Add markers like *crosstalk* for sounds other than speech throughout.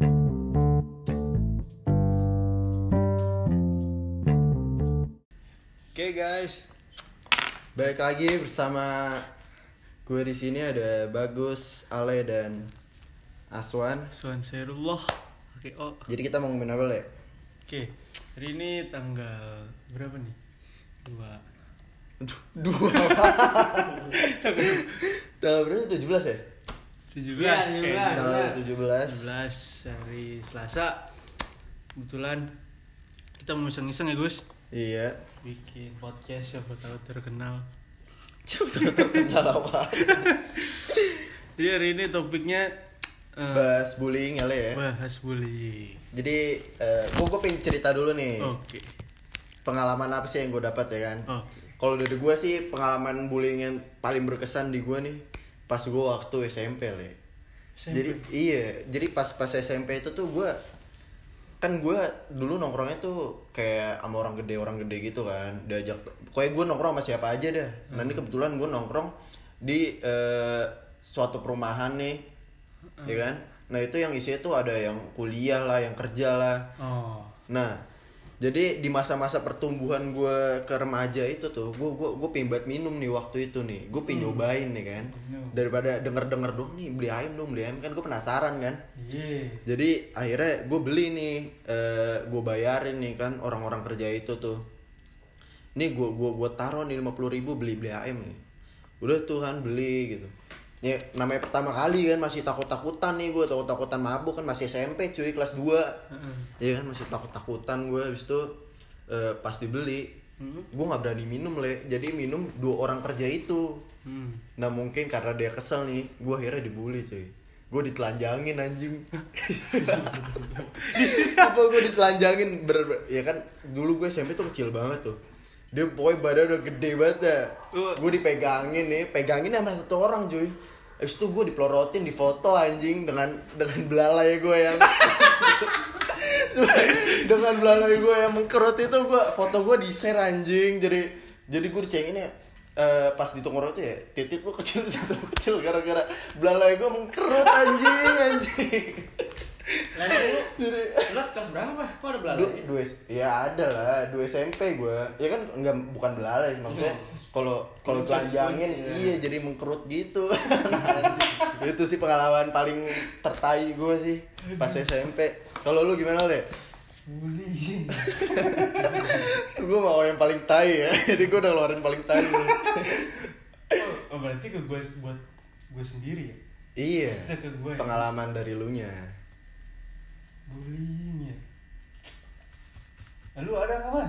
Oke guys, Balik lagi bersama gue di sini ada Bagus, Ale dan Aswan. Suan Serullah. Oke, oh. Jadi kita mau ngomongin apa le? Oke, hari ini tanggal berapa nih? Dua. Dua. *laughs* Tanggal berapa? 17 ya? 17 Iya, kayaknya. 17. Tanggal 17. 17 hari Selasa. Kebetulan kita mau iseng-iseng ya Gus. Iya. Bikin podcast siapa tahu terkenal. Coba terkenal apa? *laughs* Jadi hari ini topiknya eh, Bahas bullying ya le ya. bahas bullying. Jadi eh, gue gue pengen cerita dulu nih. Oke. Pengalaman apa sih yang gue dapat ya kan? Oke. Kalau dari gue sih pengalaman bullying yang paling berkesan di gue nih pas gue waktu SMP le. SMP? Jadi iya, jadi pas pas SMP itu tuh gue kan gue dulu nongkrongnya tuh kayak sama orang gede orang gede gitu kan diajak kayak gue nongkrong sama siapa aja dah nah ini kebetulan gue nongkrong di eh, suatu perumahan nih ya kan nah itu yang isinya tuh ada yang kuliah lah yang kerja lah Oh. Nah, jadi di masa-masa pertumbuhan gue ke remaja itu tuh, gue gue gue pengen banget minum nih waktu itu nih, gue pengen nyobain nih kan, daripada denger-denger dong nih beli ayam dong beli ayam. Kan gue penasaran kan, Iya. jadi akhirnya gue beli nih, eh gue bayarin nih kan orang-orang kerja itu tuh, nih gue gue gue taruh nih lima ribu beli beli ayam nih, udah tuh kan beli gitu, ya namanya pertama kali kan masih takut-takutan nih gue takut-takutan mabuk kan masih SMP cuy kelas 2 Heeh. Iya kan masih takut-takutan gue habis itu eh, pas dibeli Hmm. gue nggak berani minum le. Jadi minum dua orang kerja itu. Hmm. nah mungkin karena dia kesel nih gue akhirnya dibully cuy. Gue ditelanjangin anjing. *laughs* *laughs* Apa gue ditelanjangin? Ber, ber- ya kan dulu gue SMP tuh kecil banget tuh dia pokoknya badan udah gede banget dah. Uh. gue dipegangin nih pegangin sama satu orang cuy. Habis itu gue dipelorotin di foto anjing dengan dengan belalai gue yang *laughs* dengan belalai gue yang mengkerut itu gue foto gue di share anjing. Jadi jadi gue dicengin ya eh, pas di tongkrong itu ya titik lu kecil *laughs* satu kecil gara-gara belalai gue mengkerut anjing anjing Lalu lu, lu kelas berapa? Kok ada belalai? du, dua ya ada lah dua SMP gue ya kan enggak bukan belalai maksudnya kalau kalau telanjangin Iya. iya jadi mengkerut gitu itu sih pengalaman paling tertai gue sih pas SMP kalau lu gimana deh Bullying. *laughs* gue mau yang paling tai ya *laughs* jadi gue udah ngeluarin paling tai Oh, berarti ke gue buat gue sendiri ya? iya ya? pengalaman dari lu nya Bullying ya. Lalu ada kapan?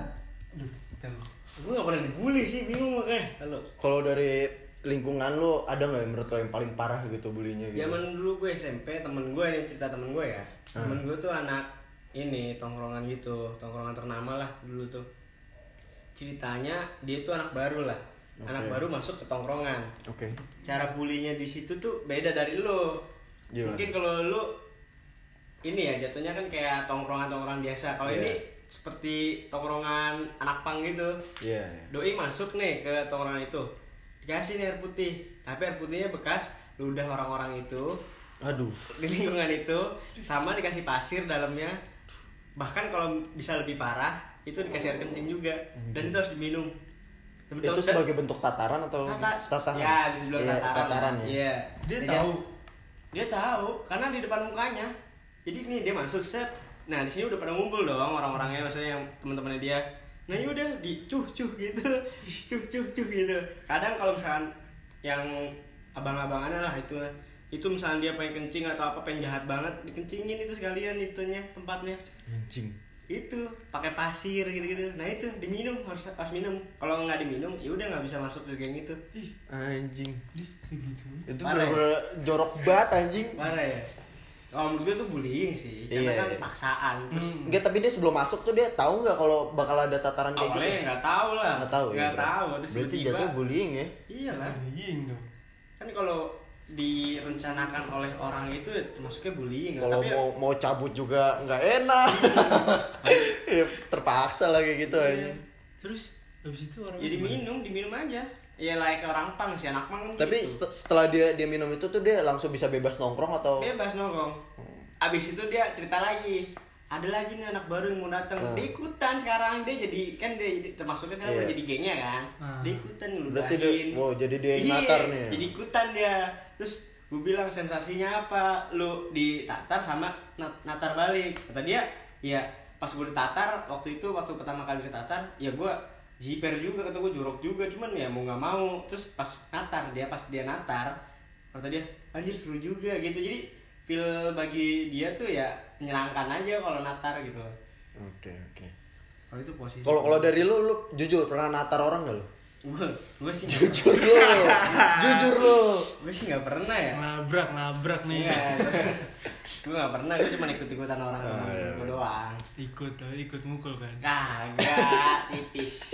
Aduh, kita lu. Gue gak pernah dibully sih, bingung makanya. Halo. kalau dari lingkungan lu ada nggak yang menurut lo yang paling parah gitu bulinya gitu Zaman dulu gue SMP, temen gue ini cerita temen gue ya. Temen gue tuh anak ini tongkrongan gitu, tongkrongan ternama lah dulu tuh. Ceritanya dia tuh anak baru lah. Anak Oke. baru masuk ke tongkrongan. oke Cara bulinya di situ tuh beda dari lo. Gimana? Mungkin kalau lu ini ya jatuhnya kan kayak tongkrongan-tongkrongan biasa. Kalau Iya. ini seperti tongkrongan anak pang gitu. iya Doi masuk nih ke tongkrongan itu. Dikasih nih air putih. Tapi air putihnya bekas ludah orang-orang itu. Aduh. Di lingkungan itu. Sama dikasih pasir dalamnya. Bahkan kalau bisa lebih parah Itu dikasih air kencing juga. Dan itu harus diminum. Dan itu sebagai bentuk tataran atau Tata, tataran? Ya bisa dibilang Iya, tataran, tataran ya. Iya. Dia Dan tahu? Dia tahu Karena di depan mukanya Jadi nih dia masuk set. Nah di sini udah pada ngumpul dong orang-orangnya Maksudnya yang teman-temannya dia. Nah ya udah di cuh cuh gitu. *laughs* Cuh cuh cuh gitu. Kadang kalau misalkan Yang abang-abangannya lah itu itu misalnya dia pengen kencing atau apa pengen jahat banget dikencingin itu sekalian itunya tempatnya. Anjing itu pakai pasir gitu-gitu. Nah itu diminum harus harus minum. Kalau nggak diminum ya udah nggak bisa masuk ke geng itu. Ih, anjing. Gitu. itu ya? bener-bener jorok banget anjing. Parah ya kalau menurut gue tuh bullying sih karena Iya, kan iya. paksaan terus Hmm. Enggak, tapi dia sebelum masuk tuh dia tahu nggak kalau bakal ada tataran kayak awalnya gitu? nggak tahu lah Nggak tahu ya. nggak berarti. tahu terus Berarti tiba-tiba jatuh bullying ya. iya lah Bullying dong. kan kalau direncanakan oleh orang itu ya termasuknya bullying Kalau tapi ya- mau mau cabut juga nggak enak. *laughs* ya, terpaksa lah kayak gitu aja. Terus habis itu orang ya diminum diminum aja ya like orang pang si anak pang Tapi gitu. set- setelah dia dia minum itu tuh dia langsung bisa bebas nongkrong atau bebas nongkrong abis itu dia cerita lagi ada lagi nih anak baru yang mau datang Ah. dia ikutan sekarang dia jadi kan dia jadi- termasuknya sekarang Iya. udah jadi gengnya kan Ah. dia ikutan ngeludahin Berarti dia- wow, jadi dia yang Iya, natar nih. jadi ikutan dia terus gue bilang sensasinya apa lu ditatar sama nat- natar balik kata dia ya pas gue ditatar waktu itu waktu pertama kali ditatar ya gue jiper juga kata gue jorok juga cuman ya mau nggak mau terus pas natar dia pas dia natar kata dia anjir seru juga gitu jadi feel bagi dia tuh ya menyenangkan aja kalau natar gitu Oke, oke. kalau itu posisi Kalau kalau dari lu lu jujur pernah natar orang gak lu? Gue gue sih nggak- Jujur lu. jujur lu. gue sih nggak pernah ya Nabrak, nabrak nih. Iya, gue gak pernah, gue cuma ikut-ikutan orang Ah, iya. gue doang Ikut, eh, ikut mukul kan. Kagak, tipis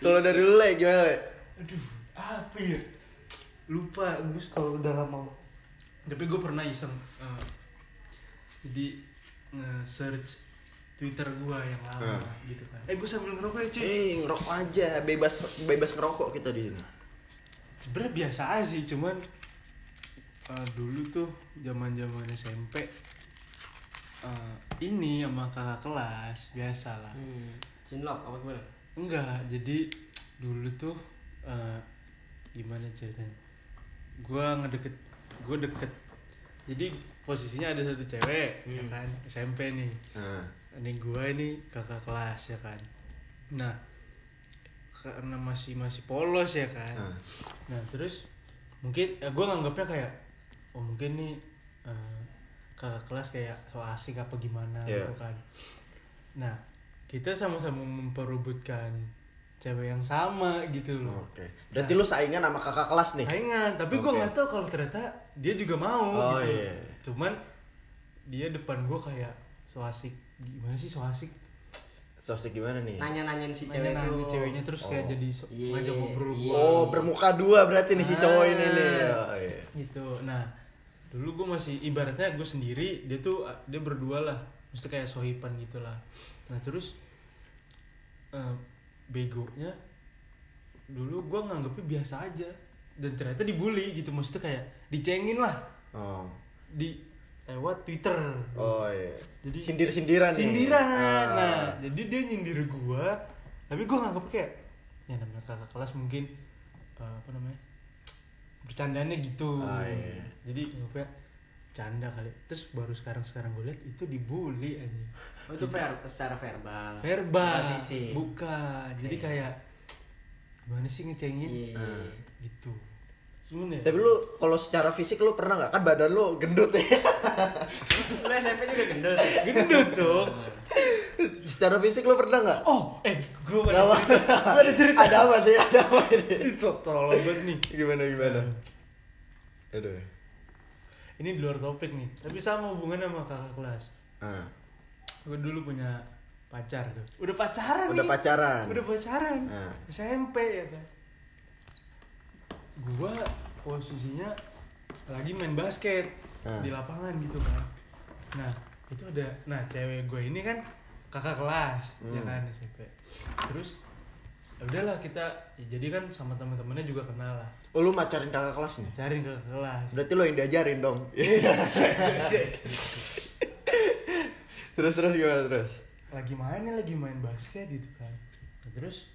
Kalau dari lu Le, gimana Le? Aduh, apa ya? Lupa, gue kalau udah lama. Tapi gue pernah iseng. eh, jadi nge-search Twitter gue yang lama Hmm. gitu kan. Eh gue sambil ngerokok ya cuy. Eh, ngerokok aja, bebas bebas ngerokok kita di sini. Sebenernya biasa aja sih, cuman eh, dulu tuh zaman zaman SMP eh, ini sama kakak kelas biasa lah. hmm. Cinlok, apa gimana? Enggak, jadi dulu tuh eh, gimana ceritanya? Gua ngedeket, gue deket. Jadi posisinya ada satu cewek, ya Hmm. kan, SMP nih. Nah, Ini gua ini kakak kelas ya kan. Nah, karena masih masih polos ya kan. nah. Nah terus mungkin ya gue nganggapnya kayak oh mungkin nih eh, kakak kelas kayak so asik apa gimana Iya. gitu kan. Nah kita sama-sama memperebutkan cewek yang sama gitu loh. Oke. Berarti lu saingan sama kakak kelas nih? Saingan, tapi gue Oke. nggak tahu kalau ternyata dia juga mau Oh, gitu. iya. Cuman dia depan gue kayak so asik gimana sih so asik Sosok gimana nih? Nanya-nanyain si cewek nanya nanya ceweknya terus kayak Oh. jadi so, Iya, ngajak ngobrol iya. gua Oh, bermuka dua berarti nih si cowok ini Ah. nih. Oh, iya. gitu nah dulu gue masih ibaratnya gue sendiri dia tuh dia berdua lah mesti kayak sohipan gitu lah nah terus eh, begonya dulu gue nganggepnya biasa aja dan ternyata dibully gitu maksudnya kayak dicengin lah Oh. di lewat Twitter Oh iya. Jadi sindir-sindiran nih. sindiran Ah. nah jadi dia nyindir gua tapi gua nganggep kayak ya namanya kakak kelas mungkin eh, apa namanya bercandanya gitu Ah, iya. jadi nganggepnya canda kali terus baru sekarang sekarang gue lihat itu dibully aja Oh, itu ver secara verbal. verbal Bukan fisik. bukan jadi Oke. kayak gimana sih ngecengin Iya. Ah. gitu Cuman ya Tapi lu kalau secara fisik lu pernah nggak kan badan lu gendut ya? *laughs* Lu SMP juga gendut. gendut dong *laughs* secara fisik lu pernah nggak? oh eh gue ada apa. cerita ada cerita ada apa nih? Ada apa ini? itu tolong banget nih Gimana gimana? Aduh. Ini di luar topik nih tapi sama hubungannya sama kakak kelas Ah. gue dulu punya pacar tuh udah pacaran Udah nih pacaran. udah pacaran Ah. SMP ya kan gua posisinya lagi main basket Ah. di lapangan gitu kan nah itu ada nah cewek gue ini kan kakak kelas ya Hmm. kan SMP terus ya udahlah kita ya jadi kan sama teman-temannya juga kenal lah Oh lu macarin kakak kelas nih? cari ke kelas Berarti lu yang diajarin dong. *laughs* terus terus gimana terus? lagi mainnya lagi main basket gitu kan Nah, terus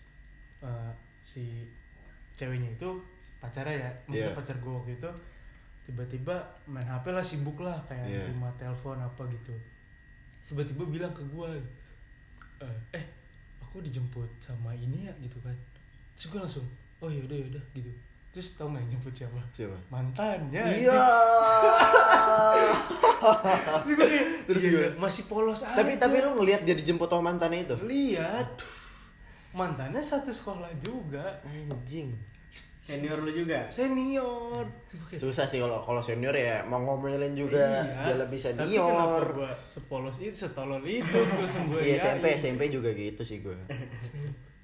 eh, si ceweknya itu pacarnya ya maksudnya Iya. pacar gue waktu itu tiba-tiba main hp lah sibuk lah kayak Iya. terima telepon apa gitu tiba-tiba bilang ke gue eh, eh aku dijemput sama ini ya gitu kan terus gue langsung oh yaudah yaudah gitu terus tau yang jemput siapa Siapa? mantannya Iya. *laughs* terus gue kayak Terus "Iya, iya, masih polos aja tapi tapi lu ngelihat dia dijemput sama mantannya itu? lihat mantannya satu sekolah juga Anjing. Senior lu juga. senior Susah sih kalau kalau senior ya mau ngomelin juga Iya. dia lebih Tapi senior. kenapa gua sepolos itu setolol itu *laughs* gua Iya iyain. SMP SMP juga gitu sih gue.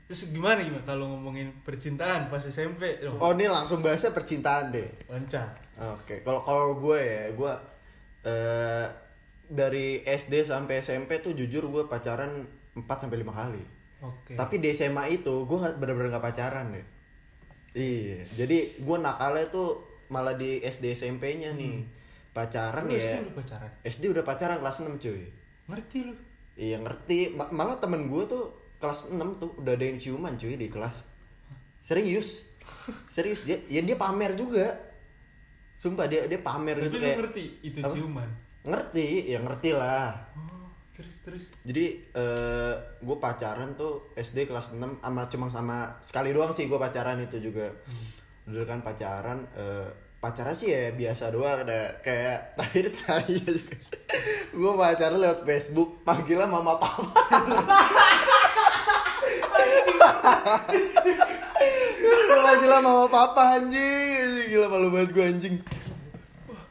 terus gimana gimana kalau ngomongin percintaan pas SMP dong Oh ini langsung bahasa percintaan deh. loncat Oke, kalau kalau gue ya, gue eh dari SD sampai SMP tuh jujur gue pacaran 4 sampai 5 kali. Oke. Tapi di SMA itu gue bener-bener nggak pacaran deh. Iya, jadi gue nakalnya tuh malah di SD SMP-nya nih. Pacaran Lu ya. SD udah pacaran? SD udah pacaran kelas 6 cuy. Ngerti lu? Iya ngerti, Ma- malah temen gue tuh kelas 6 tuh udah ada yang ciuman cuy di kelas. Serius. Serius dia ya dia pamer juga. Sumpah dia dia pamer Tapi gitu lu kayak ngerti itu Apa? ciuman. Ngerti, ya ngerti lah. Oh, terus terus. Jadi eh gue pacaran tuh SD kelas 6 sama cuma sama sekali doang sih gue pacaran itu juga. Dulu kan pacaran eh pacaran sih ya biasa doang ada kayak *laughs* tapi saya juga. Gue pacaran lewat Facebook panggilnya mama papa. Gue panggilnya mama papa anjing. Gila malu banget gue anjing.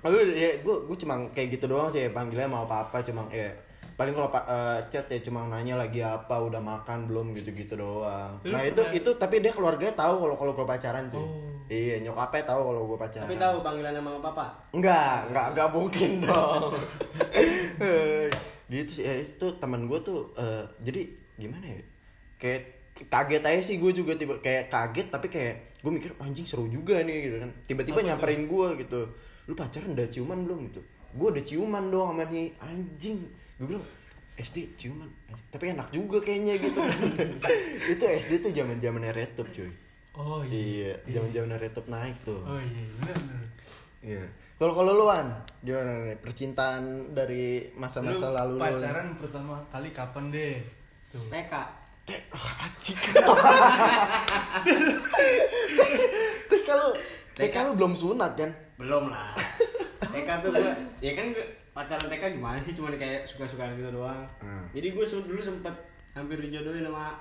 Aduh, ya gue gue cuma kayak gitu doang sih panggilnya mau papa cuma ya paling kalau eh, chat ya cuma nanya lagi apa udah makan belum gitu-gitu doang. Lu nah itu pernah- itu tapi dia keluarganya tahu kalau kalau gue pacaran tuh. Oh. Iya nyokapnya tahu kalau gue pacaran. Tapi tahu panggilan sama papa. Enggak, enggak, enggak mungkin *laughs* dong. Eh, gitu sih, ya, itu teman gue tuh, eh, jadi gimana ya? Kayak kaget aja sih gue juga tiba kayak kaget tapi kayak gue mikir "Oh, anjing seru juga nih gitu kan. Tiba-tiba nyamperin gue gitu. Lu pacaran udah ciuman belum gitu? Gue udah ciuman dong sama nih anjing. Gue bilang SD ciuman, tapi enak juga kayaknya gitu. *laughs* itu SD tuh zaman zamannya retop cuy. Oh Iya, iya. zaman zamannya retop naik tuh. Oh iya, benar benar. Iya. Kalau kalau lu Wan, gimana nih percintaan dari masa-masa Lu lalu lu? pacaran pertama kali kapan deh? Tuh. TK. Oh. Teh kalau Teh TK. kalau belum sunat kan? Belum lah. TK tuh gua, ya kan gua pacaran TK gimana sih cuman kayak suka-suka gitu doang. Hmm. Jadi gue dulu sempet hampir dijodohin sama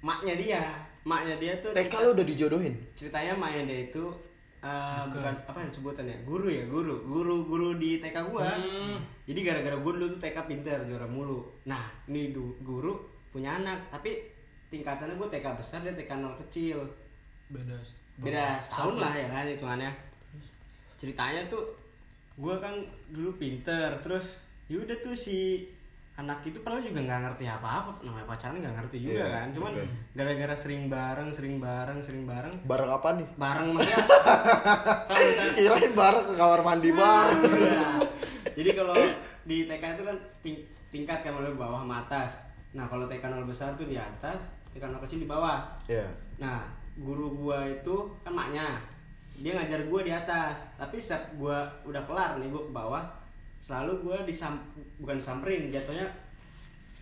maknya dia. Maknya dia tuh TK lu udah dijodohin? ceritanya maknya dia itu eh, Bukan. bukan apa ya sebutannya guru ya guru guru guru di TK gua Hmm. jadi gara-gara gua dulu tuh TK pinter juara mulu nah ini guru punya anak tapi tingkatannya gua TK besar dia TK nol kecil Beda. beda setahun lah ya kan hitungannya ceritanya tuh gua kan dulu pinter terus yaudah tuh si anak itu padahal juga nggak ngerti apa-apa namanya pacaran nggak ngerti juga Iya, kan cuman oke. gara-gara sering bareng sering bareng sering bareng Bareng apa nih? bareng *laughs* maksudnya kalau misalnya Kirain bareng ke kamar mandi bareng. Iya. jadi kalau di TK itu kan ting- tingkat kan mulai bawah sama atas nah kalau TK nol besar tuh di atas TK nol kecil di bawah Iya. nah guru gua itu kan maknya dia ngajar gua di atas. Tapi setiap gua udah kelar nih gua ke bawah selalu gua disam bukan samperin jatuhnya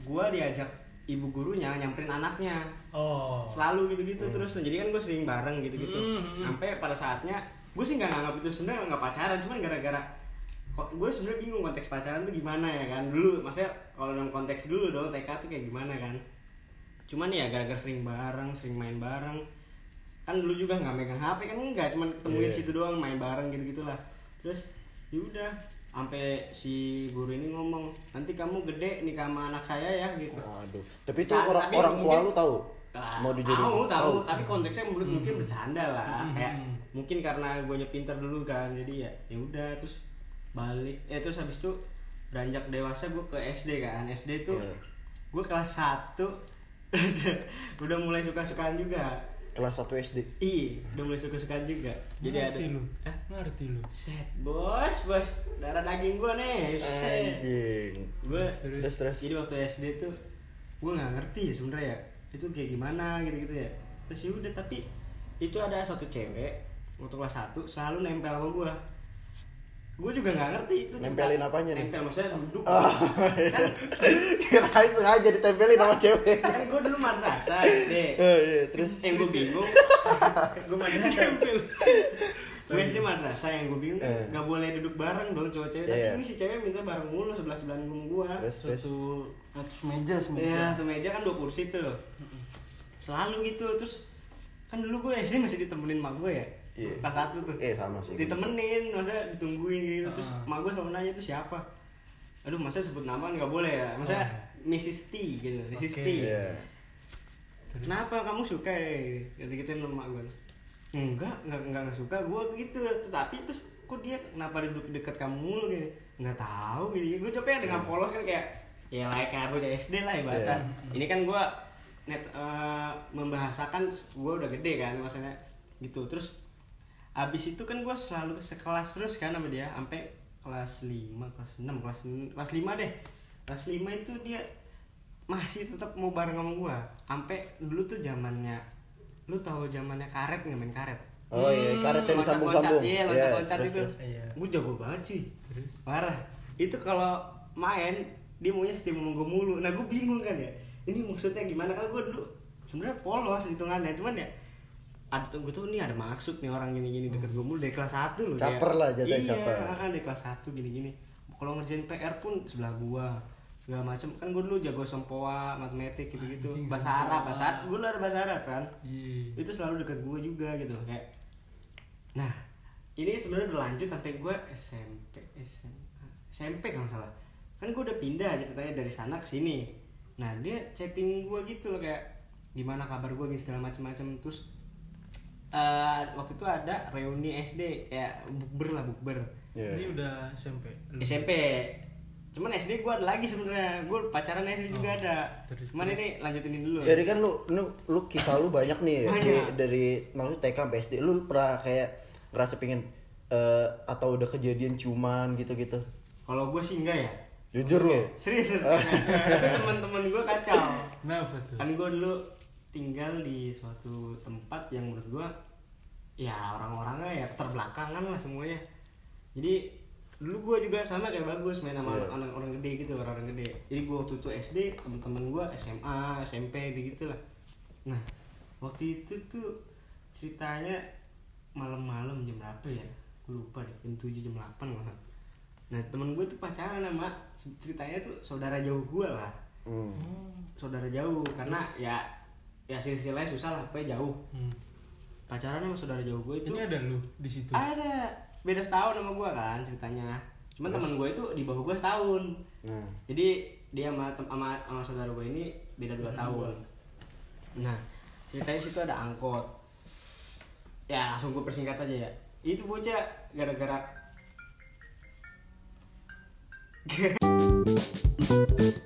gua diajak ibu gurunya nyamperin anaknya. Oh. selalu gitu-gitu terus. Jadi kan gue sering bareng gitu-gitu. Hmm, hmm. sampai pada saatnya gue sih nggak nganggap itu sebenarnya nggak pacaran cuman gara-gara kok gue sebenarnya bingung konteks pacaran tuh gimana ya kan dulu. Maksudnya kalau dalam konteks dulu dong TK tuh kayak gimana kan. Cuman ya gara-gara sering bareng sering main bareng kan dulu juga nggak megang HP kan enggak cuman ketemuin Iya. situ doang main bareng gitu gitulah terus yaudah sampai si guru ini ngomong nanti kamu gede nikah sama anak saya ya gitu Waduh. Tapi itu Bercanda, orang tapi orang tua lu tahu Ah, mau dijodohin? Tahu, tahu, tapi konteksnya mungkin mungkin bercanda lah. Hmm. Kayak mungkin karena gue pinter dulu kan. Jadi ya ya udah terus balik. Eh terus habis itu beranjak dewasa gue ke SD kan. SD tuh Iya. gue kelas 1 *laughs* udah mulai suka-sukaan juga. Kelas 1 SD. Iya, udah mulai suka-sukaan juga. Jadi ada Ngerti lu. Hah? Ngerti lu. Set, bos, bos. Darah daging gue nih. Set. Anjing. Gue Terus terus. jadi waktu SD tuh gue nggak ngerti ya sebenarnya ya itu kayak gimana gitu gitu ya terus ya udah tapi itu ada satu cewek waktu kelas 1 selalu nempel sama gue gue juga nggak ngerti itu Nempelin apanya nih? nempel maksudnya duduk Oh, kan, Kirain sengaja ditempelin sama cewek. kan gue dulu madrasah SD Oh iya, terus. yang gue bingung *laughs* gue madrasah gue SD madrasah yang gue bingung Eh. nggak boleh duduk bareng dong cowok cewek Iya. tapi ini si cewek minta bareng mulu sebelah sebelahan gue Terus terus. Satu atas meja Iya, tuh meja kan dua kursi tuh. Selalu gitu, terus kan dulu gue SD masih ditemenin mak gue ya. Iya. Kelas satu tuh. Eh sama sih. Ditemenin, masa ditungguin gitu. Terus mak gue selalu nanya itu siapa. Aduh, masa sebut nama nggak boleh ya? Masa Oh. Mrs. T gitu, Mrs. Oke. T. Iya. Terus? Kenapa kamu suka ya? Gitu gituin sama mak gue. Enggak, enggak, enggak, enggak suka gue gitu. Tapi terus kok dia kenapa duduk dekat kamu mulu gitu? Enggak tahu gitu. Gue jawabnya dengan Iya. polos kan kayak ya like aku dari SD lah ibaratnya. Ini kan gue net eh, membahasakan gue udah gede kan maksudnya gitu terus abis itu kan gue selalu sekelas terus kan sama dia sampai kelas 5, kelas 6, kelas kelas 5 deh kelas 5 itu dia masih tetap mau bareng sama gue sampai dulu tuh zamannya lu tahu zamannya karet nggak main karet Oh iya, karet yang disambung-sambung. iya Iya, loncat-loncat terus, itu. Iya. gue jago banget sih Terus? parah itu kalau main dia maunya setiap mau gue mulu nah gue bingung kan ya ini maksudnya gimana kan gue dulu sebenarnya polos hitungannya cuman ya ada gue tuh nih ada maksud nih orang gini-gini deket gue mulu. Dari kelas 1 loh dia. Caper lah jatuhnya, iya, caper. kan dari kelas 1 gini-gini. Kalau ngerjain PR pun sebelah gua. Segala macem. Kan gue dulu jago sempoa matematik gitu-gitu. Anjing, bahasa sempoa. Arab bahasa Arab. Gue ada bahasa Arab kan. Iya. itu selalu dekat gue juga gitu. Kayak nah ini sebenarnya udah lanjut sampai gue SMP SMA SMP kalau salah. Kan gue udah pindah aja ceritanya dari sana ke sini. Nah dia chatting gue gitu loh kayak gimana kabar gue gini segala macem-macem. Terus eh, waktu itu ada reuni SD kayak bukber lah bukber Iya. Ini udah SMP. SMP cuman SD gue ada lagi sebenarnya gue pacaran SD juga Oh, ada terus, cuman terus. ini lanjutin ini dulu Jadi kan lu, lu, lu kisah lu banyak nih *laughs* Banyak. Di- dari maksud TK sampai SD. Lu pernah kayak ngerasa pengen eh, atau udah kejadian ciuman gitu-gitu? kalau gue sih enggak ya Jujur lu. serius serius. *laughs* tapi teman-teman gue kacau Kenapa tuh? kan gue dulu tinggal di suatu tempat yang menurut gue ya orang-orangnya ya terbelakangan lah semuanya. Jadi dulu gue juga sama kayak bagus main sama Iya. anak orang gede gitu orang-orang gede. Jadi gue waktu itu SD teman-teman gue SMA SMP gitu lah. Nah waktu itu tuh ceritanya malam-malam jam berapa ya? Gue lupa deh jam 7 jam 8 malah. Nah temen gue tuh pacaran sama ceritanya tuh saudara jauh gue lah. Hmm. saudara jauh karena ya ya silsilahnya susah lah pokoknya jauh. Hmm. pacaran sama saudara jauh gue itu Ini ada lu di situ. ada. Beda setahun sama gue kan ceritanya. Cuman teman gue itu di bawah gue setahun. Nah. jadi dia sama sama, sama saudara gue ini beda dua tahun. nah ceritanya situ ada angkot. Ya langsung gue persingkat aja ya. Itu bocah gara-gara *laughs*